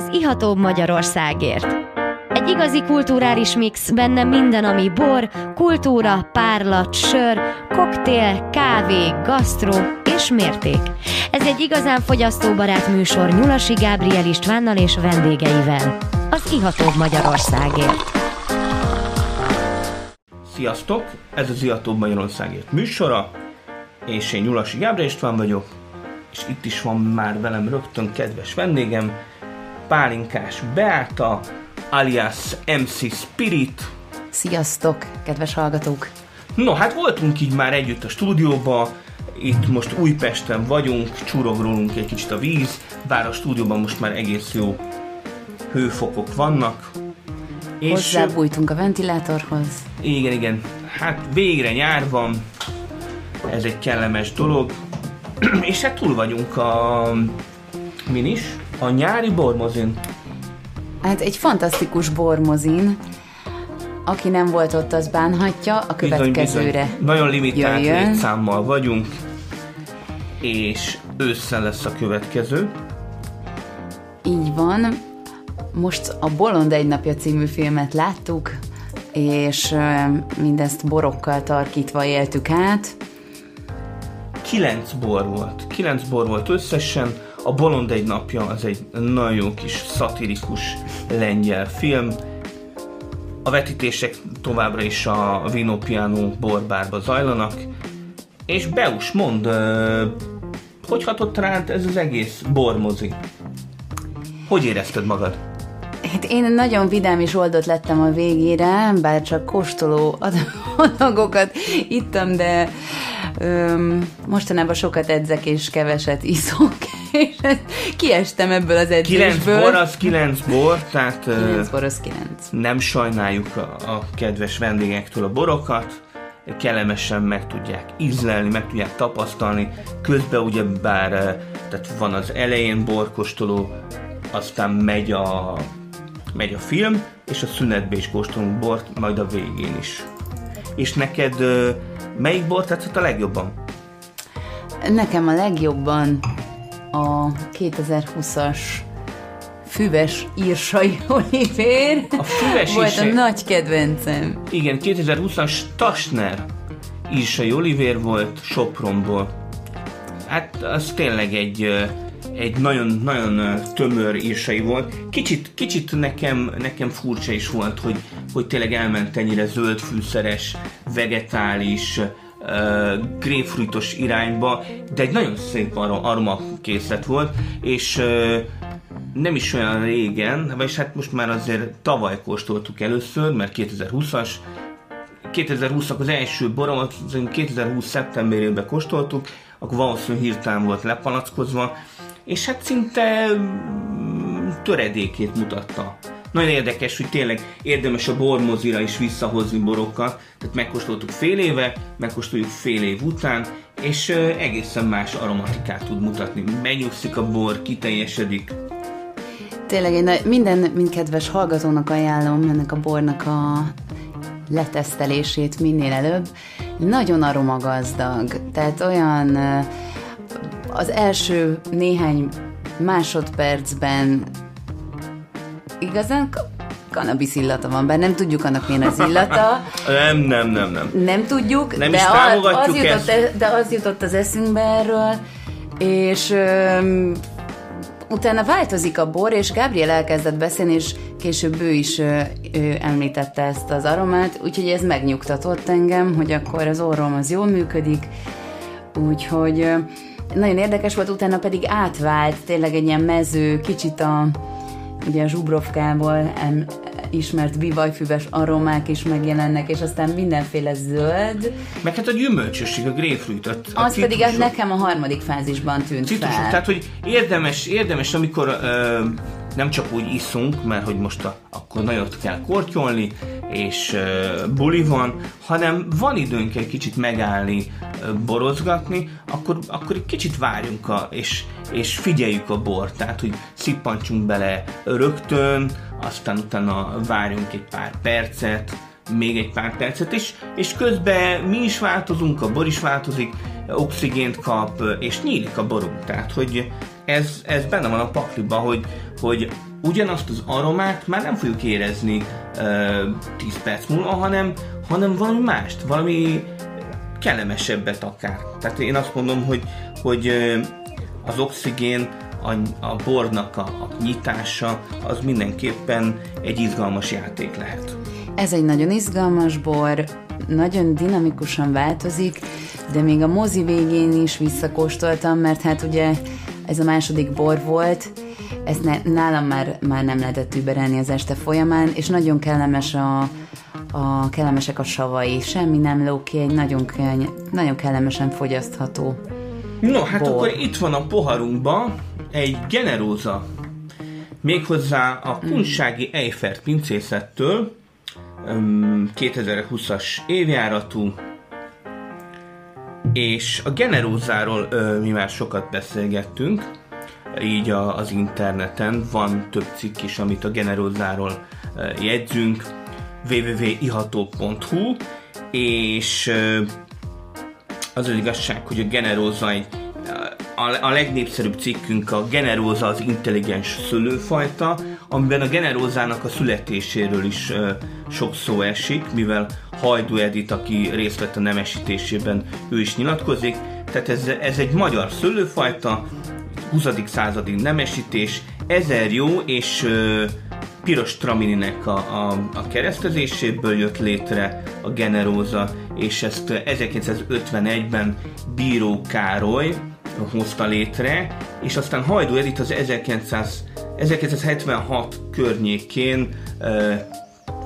az ihatóbb Magyarországért. Egy igazi kulturális mix, benne minden, ami bor, kultúra, párlat, sör, koktél, kávé, gasztró és mérték. Ez egy igazán fogyasztóbarát műsor Nyulasi Gábriel Istvánnal és vendégeivel. Az ihatóbb Magyarországért. Sziasztok! Ez az Ihatóbb Magyarországért műsora, és én Nyulasi Gábriel István vagyok, és itt is van már velem rögtön kedves vendégem, Pálinkás Beáta, alias MC Spirit. Sziasztok, kedves hallgatók! No, hát voltunk így már együtt a stúdióban, itt most Újpesten vagyunk, csurog rólunk egy kicsit a víz, bár a stúdióban most már egész jó hőfokok vannak. És Hozzábújtunk a ventilátorhoz. Igen, igen. Hát végre nyár van, ez egy kellemes dolog. és hát túl vagyunk a... Min is? A nyári bormozin. Hát egy fantasztikus bormozin. Aki nem volt ott, az bánhatja, a következőre bizony, bizony. Nagyon limitált létszámmal vagyunk, és ősszel lesz a következő. Így van. Most a Bolond egy napja című filmet láttuk, és mindezt borokkal tarkítva éltük át. Kilenc bor volt. Kilenc bor volt összesen. A Bolond egy napja az egy nagyon jó kis szatirikus lengyel film. A vetítések továbbra is a Vino Piano borbárba zajlanak. És Beus, mond, hogy hatott rád ez az egész bormozi? Hogy érezted magad? Hát én nagyon vidám és oldott lettem a végére, bár csak kóstoló adagokat ittam, de öm, mostanában sokat edzek és keveset iszok, és kiestem ebből az edzésből. Kilenc bor az kilenc bor, tehát kilenc bor az kilenc. nem sajnáljuk a, a kedves vendégektől a borokat, kellemesen meg tudják ízlelni, meg tudják tapasztalni, közben ugye bár tehát van az elején borkostoló, aztán megy a megy a film, és a szünetbe is kóstolunk bort, majd a végén is. És neked melyik bor tetszett a legjobban? Nekem a legjobban a 2020-as füves írsai olivér a füves volt a nagy kedvencem. Igen, 2020-as Tasner írsai olivér volt Sopronból. Hát az tényleg egy egy nagyon-nagyon tömör írsai volt. Kicsit, kicsit nekem, nekem furcsa is volt, hogy, hogy tényleg elment ennyire zöldfűszeres, vegetális, uh, grapefruitos irányba, de egy nagyon szép aroma készlet volt, és nem is olyan régen, vagyis hát most már azért tavaly kóstoltuk először, mert 2020-as, 2020 az első boromat 2020 szeptemberében kóstoltuk, akkor valószínűleg hirtelen volt lepalackozva, és hát szinte mm, töredékét mutatta. Nagyon érdekes, hogy tényleg érdemes a bormozira is visszahozni borokat, tehát megkóstoltuk fél éve, megkóstoljuk fél év után, és egészen más aromatikát tud mutatni. Megnyugszik a bor, kiteljesedik. Tényleg én minden, mind kedves hallgatónak ajánlom ennek a bornak a letesztelését minél előbb. Nagyon aromagazdag, tehát olyan az első néhány másodpercben igazán cannabis illata van benne, nem tudjuk annak milyen az illata. nem, nem, nem, nem. Nem tudjuk, nem de, is az, az jutott, e- de az jutott az eszünkbe erről, és öm, utána változik a bor, és Gabriel elkezdett beszélni, és később ő is ö, említette ezt az aromát, úgyhogy ez megnyugtatott engem, hogy akkor az orrom az jól működik, úgyhogy nagyon érdekes volt, utána pedig átvált tényleg egy ilyen mező, kicsit a ugye a Zsubrovkából ismert bivajfüves aromák is megjelennek, és aztán mindenféle zöld. Meg hát a gyümölcsösség, a grapefruit. A, a az pedig az nekem a harmadik fázisban tűnt citrusok. fel. Tehát, hogy érdemes, érdemes amikor ö, nem csak úgy iszunk, mert hogy most a, akkor nagyot kell kortyolni, és uh, buli van, hanem van időnk egy kicsit megállni, uh, borozgatni, akkor, akkor egy kicsit várjunk a, és, és figyeljük a bort, tehát hogy szippantsunk bele rögtön, aztán utána várjunk egy pár percet, még egy pár percet, és, és közben mi is változunk, a bor is változik, oxigént kap, és nyílik a borunk. Tehát, hogy ez, ez benne van a pakliban, hogy, hogy ugyanazt az aromát már nem fogjuk érezni uh, 10 perc múlva, hanem, hanem valami mást, valami kellemesebbet akár. Tehát én azt mondom, hogy, hogy az oxigén, a, a bornak a, a nyitása, az mindenképpen egy izgalmas játék lehet. Ez egy nagyon izgalmas bor, nagyon dinamikusan változik, de még a mozi végén is visszakóstoltam, mert hát ugye ez a második bor volt, ezt ne, nálam már, már nem lehetett überelni az este folyamán, és nagyon kellemes a, a kellemesek a savai, semmi nem ló ki, egy nagyon, nagyon kellemesen fogyasztható No, hát bor. akkor itt van a poharunkban egy generóza, méghozzá a kunsági Eiffert pincészettől, 2020-as évjáratú, és a generózáról mi már sokat beszélgettünk, így a, az interneten van több cikk is, amit a generózáról jegyzünk, www.iható.hu, és az az igazság, hogy a generóza egy a, a legnépszerűbb cikkünk a generóza az intelligens szőlőfajta, amiben a generózának a születéséről is uh, sok szó esik, mivel Hajdú Edit, aki részt vett a nemesítésében, ő is nyilatkozik. Tehát ez, ez egy magyar szőlőfajta, 20. századi nemesítés, ezer jó és uh, piros tramininek a, a, a keresztezéséből jött létre a generóza, és ezt 1951-ben Bíró Károly hozta létre, és aztán Hajdú Edith az 1900, 1976 környékén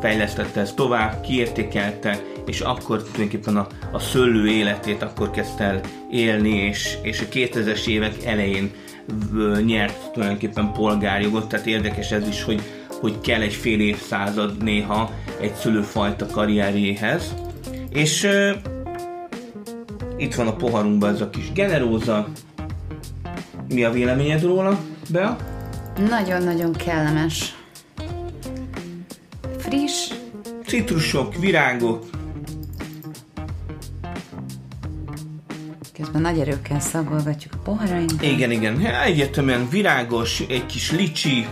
fejlesztette ezt tovább, kiértékelte, és akkor tulajdonképpen a, a szőlő életét akkor kezdte el élni, és, és a 2000-es évek elején nyert tulajdonképpen polgárjogot, tehát érdekes ez is, hogy, hogy kell egy fél évszázad néha egy szülőfajta karrierjéhez. És itt van a poharunkban ez a kis generóza. Mi a véleményed róla, Bea? Nagyon-nagyon kellemes. Friss. Citrusok, virágok. Közben nagy erőkkel szagolgatjuk a poharainkat. Igen, igen. Egyértelműen virágos, egy kis licsi,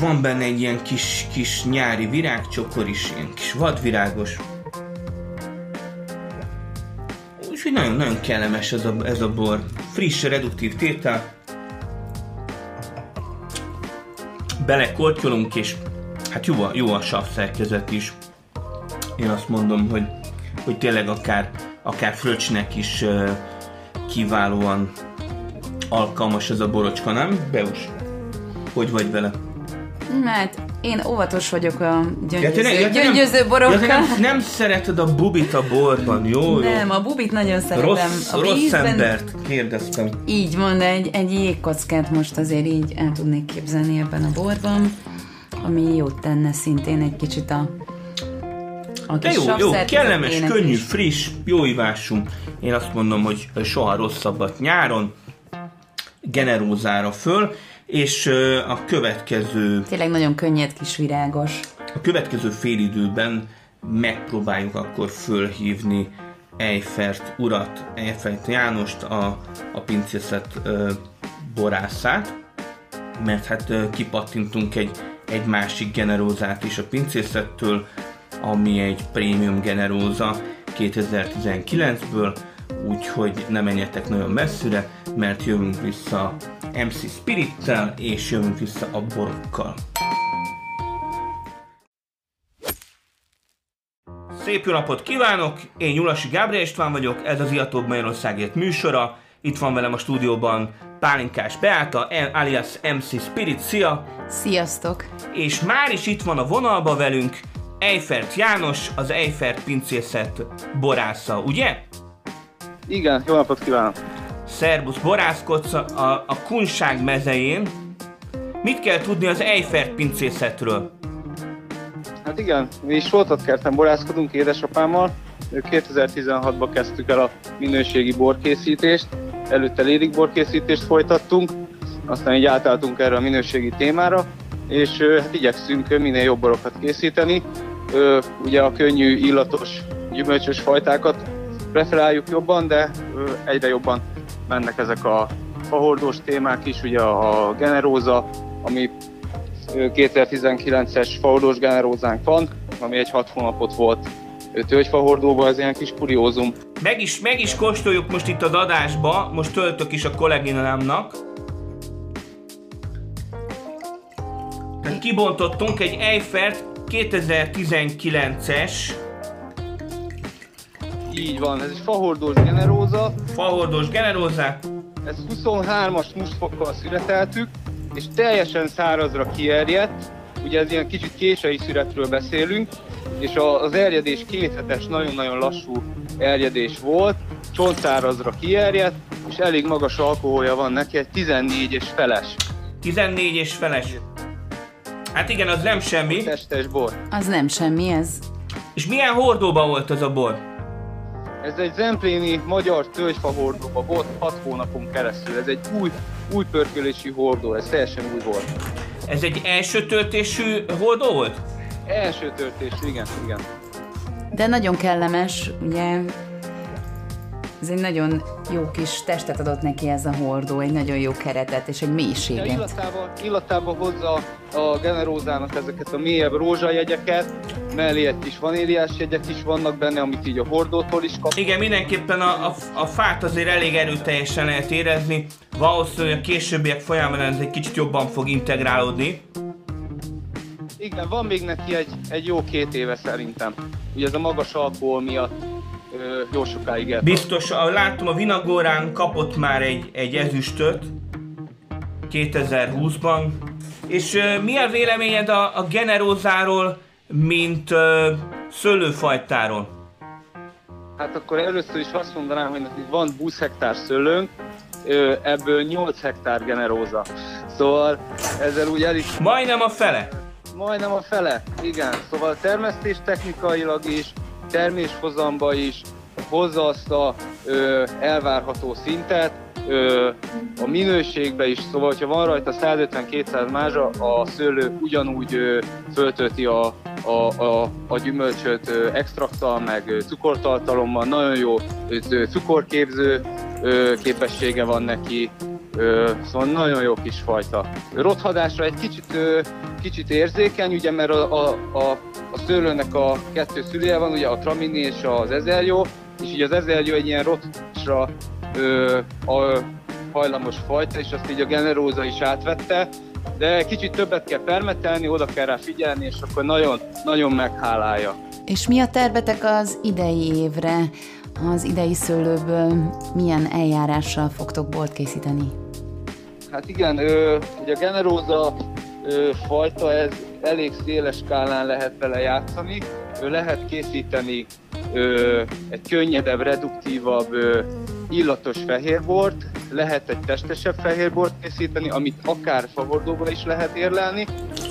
van benne egy ilyen kis, kis nyári virágcsokor is, ilyen kis vadvirágos. Úgyhogy nagyon-nagyon kellemes ez a, ez a bor. Friss, reduktív tétel. Belekortyolunk, és hát jó a, jó a sav szerkezet is. Én azt mondom, hogy, hogy tényleg akár, akár fröccsnek is uh, kiválóan alkalmas ez a borocska, nem? Beus, hogy vagy vele? Mert én óvatos vagyok a gyöngyöző, ja, ja, gyöngyöző borokkal. Ja, nem, nem szereted a bubit a borban, jó? Nem, a bubit nagyon szeretem. Rossz, a rossz embert kérdeztem. Így van, de egy, egy jégkockát most azért így el tudnék képzelni ebben a borban, ami jót tenne szintén egy kicsit a a De jó, jó, kellemes, könnyű, is. friss, jó ivású. Én azt mondom, hogy soha rosszabbat nyáron, generózára föl, és a következő... Tényleg nagyon könnyed kis virágos. A következő félidőben megpróbáljuk akkor fölhívni Eiffert urat, Eiffert Jánost, a, a pincészet uh, borászát, mert hát uh, kipattintunk egy, egy másik generózát is a pincészettől, ami egy prémium generóza 2019-ből, úgyhogy ne menjetek nagyon messzire, mert jövünk vissza MC Spirittel, és jövünk vissza a borokkal. Szép jó napot kívánok! Én Nyulasi Gábriel István vagyok, ez az Iatóbb Magyarországért műsora. Itt van velem a stúdióban Pálinkás Beáta, alias MC Spirit, szia! Sziasztok! És már is itt van a vonalba velünk Eifert János, az Eifert pincészet borásza, ugye? Igen, jó napot kívánok! Szerbusz, borászkodsz a, a kunság mezején. Mit kell tudni az Eifert pincészetről? Hát igen, mi is kerten borászkodunk édesapámmal. 2016-ban kezdtük el a minőségi borkészítést, előtte lérik borkészítést folytattunk, aztán így átálltunk erre a minőségi témára, és hát igyekszünk minél jobb borokat készíteni. Ugye a könnyű, illatos, gyümölcsös fajtákat preferáljuk jobban, de egyre jobban mennek ezek a fahordós témák is, ugye a generóza, ami 2019-es fahordós generózánk van, ami egy 6 hónapot volt tölgyfahordóban, ez ilyen kis kuriózum. Meg is, meg is kóstoljuk most itt az adásba, most töltök is a kolléginámnak. Kibontottunk egy Eiffert 2019-es így van, ez egy fahordós generóza. Fahordós generóza. Ez 23-as mustfokkal születeltük, és teljesen szárazra kierjedt. Ugye ez ilyen kicsit késői születről beszélünk, és az erjedés kéthetes, nagyon-nagyon lassú erjedés volt, csontszárazra kierjedt, és elég magas alkoholja van neki, egy 14 és feles. 14 és feles. Hát igen, az nem semmi. Testes bor. Az nem semmi, ez. És milyen hordóban volt az a bor? Ez egy zempléni magyar tölgyfa hordóba volt 6 hónapon keresztül. Ez egy új, új pörkölési hordó, ez teljesen új volt. Ez egy első töltésű hordó volt? Első töltésű, igen, igen. De nagyon kellemes, ugye ez egy nagyon jó kis testet adott neki ez a hordó, egy nagyon jó keretet és egy mélységet. Ja, illatában, illatában hozza a generózának ezeket a mélyebb rózsajegyeket, mellé egy kis vaníliás jegyek is vannak benne, amit így a hordótól is kap. Igen, mindenképpen a, a, a fát azért elég erőteljesen lehet érezni. Valószínűleg a későbbiek folyamán ez egy kicsit jobban fog integrálódni. Igen, van még neki egy, egy jó két éve szerintem. Ugye ez a magas alkohol miatt jó sokáig el. Biztos, láttam a Vinagorán kapott már egy, egy ezüstöt 2020-ban. És mi a véleményed a, a generózáról, mint uh, szőlőfajtáról? Hát akkor először is azt mondanám, hogy van 20 hektár szőlőnk, ebből 8 hektár generóza. Szóval ezzel úgy el is... Majdnem a fele. Majdnem a fele, igen. Szóval termesztés technikailag is, terméshozamba is hozza azt a ö, elvárható szintet, ö, a minőségbe is, szóval ha van rajta 150-200 mázsa, a szőlő ugyanúgy ö, föltölti a, a, a, a gyümölcsöt ö, extraktal, meg ö, cukortartalommal, nagyon jó ö, cukorképző ö, képessége van neki, Ö, szóval nagyon jó kis fajta. Rothadásra egy kicsit, ö, kicsit érzékeny, ugye, mert a, a, a, a szőlőnek a kettő szülője van, ugye a tramini és az ezerjó, és így az ezerjó egy ilyen rothra ö, a, hajlamos fajta, és azt így a generóza is átvette, de kicsit többet kell permetelni, oda kell rá figyelni, és akkor nagyon, nagyon meghálálja. És mi a tervetek az idei évre? Az idei szőlőből milyen eljárással fogtok bort készíteni? Hát igen, ö, ugye a generóza ö, fajta, ez elég széles skálán lehet vele játszani. Ö, lehet készíteni ö, egy könnyedebb, reduktívabb, ö, illatos fehérbort, lehet egy testesebb fehérbort készíteni, amit akár favordóban is lehet érlelni,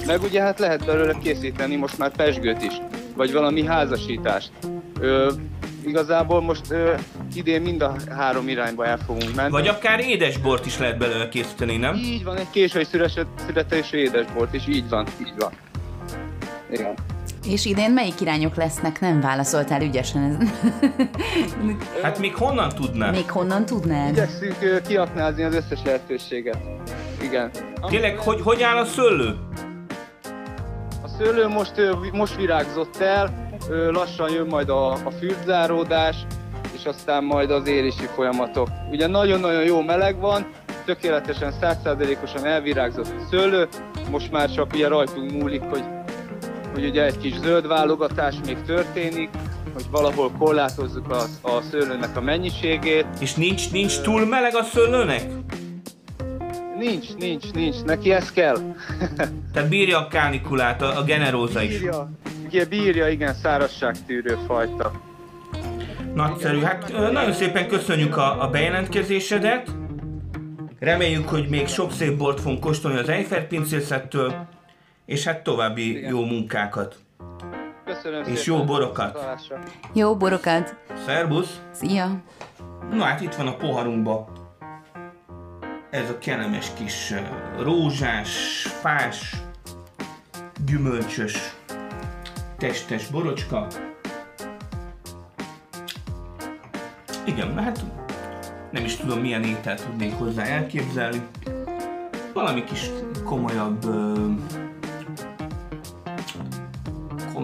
meg ugye hát lehet belőle készíteni most már pesgőt is, vagy valami házasítást. Ö, igazából most ö, idén mind a három irányba el fogunk menni. Vagy akár édesbort is lehet belőle készíteni, nem? Így van, egy késői születésű édesbort is, így van, így van. Igen. És idén melyik irányok lesznek? Nem válaszoltál ügyesen. hát még honnan tudnád? Még honnan tudnád? Igyekszünk kiaknázni az összes lehetőséget. Igen. Tényleg, hogy, hogy áll a szőlő? A szőlő most, most virágzott el, lassan jön majd a, a fürdzáródás, és aztán majd az érési folyamatok. Ugye nagyon-nagyon jó meleg van, tökéletesen százszázalékosan elvirágzott a szőlő, most már csak ugye rajtunk múlik, hogy, hogy ugye egy kis zöld válogatás még történik, hogy valahol korlátozzuk a, a szőlőnek a mennyiségét. És nincs, nincs túl meleg a szőlőnek? Nincs, nincs, nincs. Neki ez kell. Tehát bírja a kánikulát, a, a generóza is. Bírja, igen, bírja, igen, szárazságtűrő fajta. Nagyszerű. Hát nagyon szépen köszönjük a, a bejelentkezésedet. Reméljük, hogy még sok szép bort fogunk kóstolni az Eiffel pincészettől, és hát további Igen. jó munkákat. Köszönöm És szépen. jó borokat. Jó borokat. Szerbusz. Szia. Na hát itt van a poharunkba. Ez a kellemes kis rózsás, fás, gyümölcsös testes borocska. Igen, hát nem is tudom milyen ételt tudnék hozzá elképzelni. Valami kis komolyabb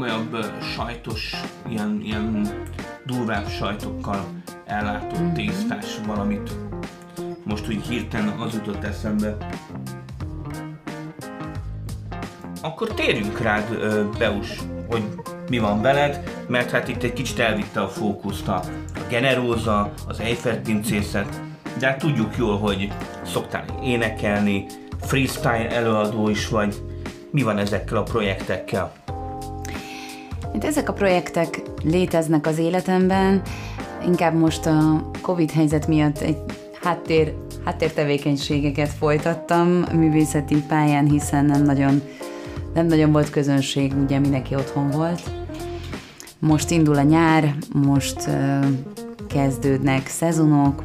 komolyabb sajtos, ilyen, ilyen durvább sajtokkal ellátott mm-hmm. tésztás valamit. Most úgy hirtelen az jutott eszembe. Akkor térjünk rád, Beus, hogy mi van veled, mert hát itt egy kicsit elvitte a fókuszt a, a generóza, az Eiffel pincészet, de hát tudjuk jól, hogy szoktál énekelni, freestyle előadó is vagy. Mi van ezekkel a projektekkel? Hát ezek a projektek léteznek az életemben, inkább most a Covid helyzet miatt egy háttér, háttértevékenységeket folytattam művészeti pályán, hiszen nem nagyon, nem nagyon volt közönség, ugye mindenki otthon volt. Most indul a nyár, most uh, kezdődnek szezonok,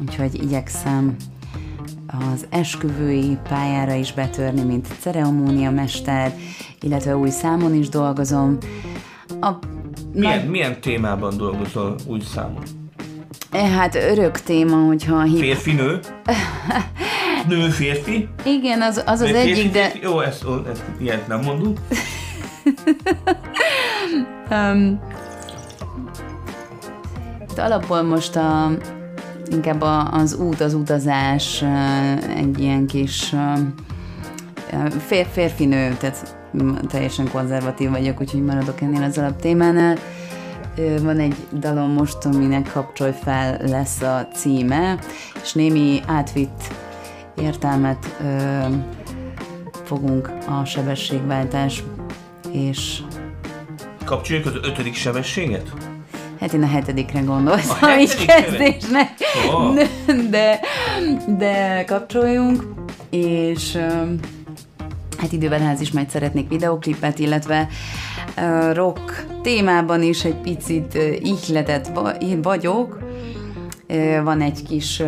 úgyhogy igyekszem az esküvői pályára is betörni, mint ceremónia mester, illetve új számon is dolgozom. A milyen, nagy... milyen témában dolgozol új számon? E, hát örök téma, hogyha... Hip... Férfi, nő? nő, férfi? Igen, az az, az férfi, egyik, de... Férfi? Jó, ezt, ezt ilyet nem mondunk. um, alapból most a, inkább az út, az utazás egy ilyen kis fér, férfi-nő, tehát teljesen konzervatív vagyok, úgyhogy maradok ennél az alaptémánál. Van egy dalom most, aminek kapcsolj fel lesz a címe, és némi átvitt értelmet ö, fogunk a sebességváltás és... Kapcsoljuk az ötödik sebességet? Hát én a hetedikre gondoltam, így kezdésnek, oh. de, de kapcsoljunk, és hát időben majd szeretnék videoklipet, illetve rock témában is egy picit ihletett vagyok. Van egy kis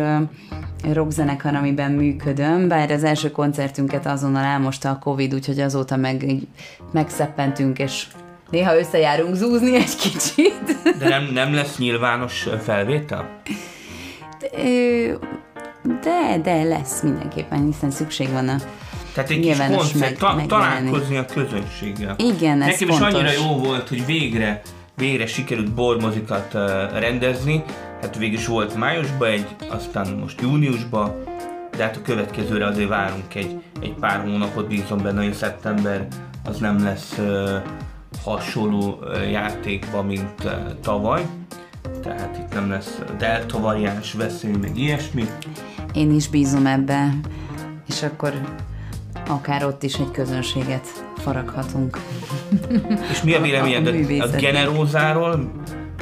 rockzenekar, amiben működöm, bár az első koncertünket azonnal elmosta a Covid, úgyhogy azóta meg megszeppentünk, és néha összejárunk zúzni egy kicsit. De nem, nem lesz nyilvános felvétel? De, de, de lesz mindenképpen, hiszen szükség van a tehát egy kis koncert, ta, találkozni a közönséggel. Igen, ez Nekem fontos. is annyira jó volt, hogy végre, végre sikerült bormozikat uh, rendezni. Hát végül is volt májusban egy, aztán most júniusban, de hát a következőre azért várunk egy, egy pár hónapot, bízom benne, hogy szeptember az nem lesz uh, hasonló játékban, mint tavaly. Tehát itt nem lesz delta variáns veszély, meg ilyesmi. Én is bízom ebbe, és akkor akár ott is egy közönséget faraghatunk. És mi a véleményed a, a, a generózáról?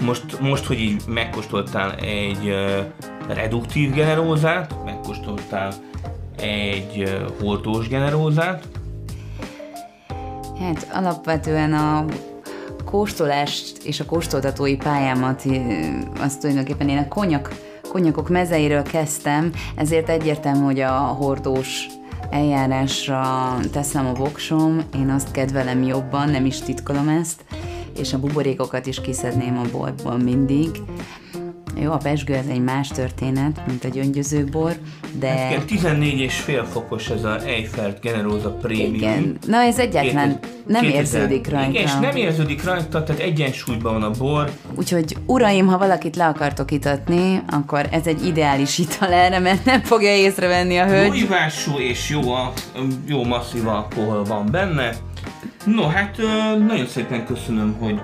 Most, most, hogy így megkóstoltál egy uh, reduktív generózát, megkóstoltál egy uh, holtós generózát? Hát alapvetően a kóstolást és a kóstoltatói pályámat, azt tulajdonképpen én a konyak, konyakok mezeiről kezdtem, ezért egyértelmű, hogy a hordós eljárásra teszem a voksom, én azt kedvelem jobban, nem is titkolom ezt, és a buborékokat is kiszedném a boltból mindig. Jó, a pesgő ez egy más történet, mint a gyöngyözőbor, de... Hát igen, 14 és fél fokos ez a Eiffel Generosa Premium. Igen, na ez egyetlen nem 2000, érződik rajta. Igen, és nem érződik rajta, tehát egyensúlyban van a bor. Úgyhogy uraim, ha valakit le akartok itatni, akkor ez egy ideális ital erre, mert nem fogja észrevenni a hölgy. Jó ivású és jó, a, jó masszív alkohol van benne. No, hát nagyon szépen köszönöm, hogy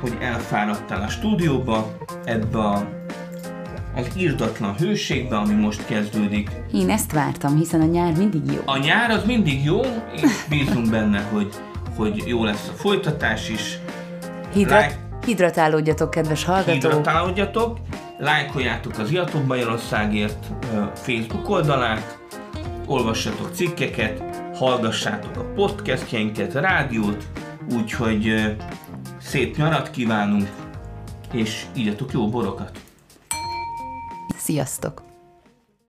hogy elfáradtál a stúdióba, ebbe a, az írdatlan hőségbe, ami most kezdődik. Én ezt vártam, hiszen a nyár mindig jó. A nyár az mindig jó, és bízunk benne, hogy, hogy jó lesz a folytatás is. Hidrat, like, hidratálódjatok, kedves hallgatók! Hidratálódjatok, lájkoljátok az Iatok Magyarországért Facebook oldalát, olvassatok cikkeket, hallgassátok a podcastjeinket, a rádiót, úgyhogy Szép nyarat kívánunk, és ígyatok jó borokat! Sziasztok!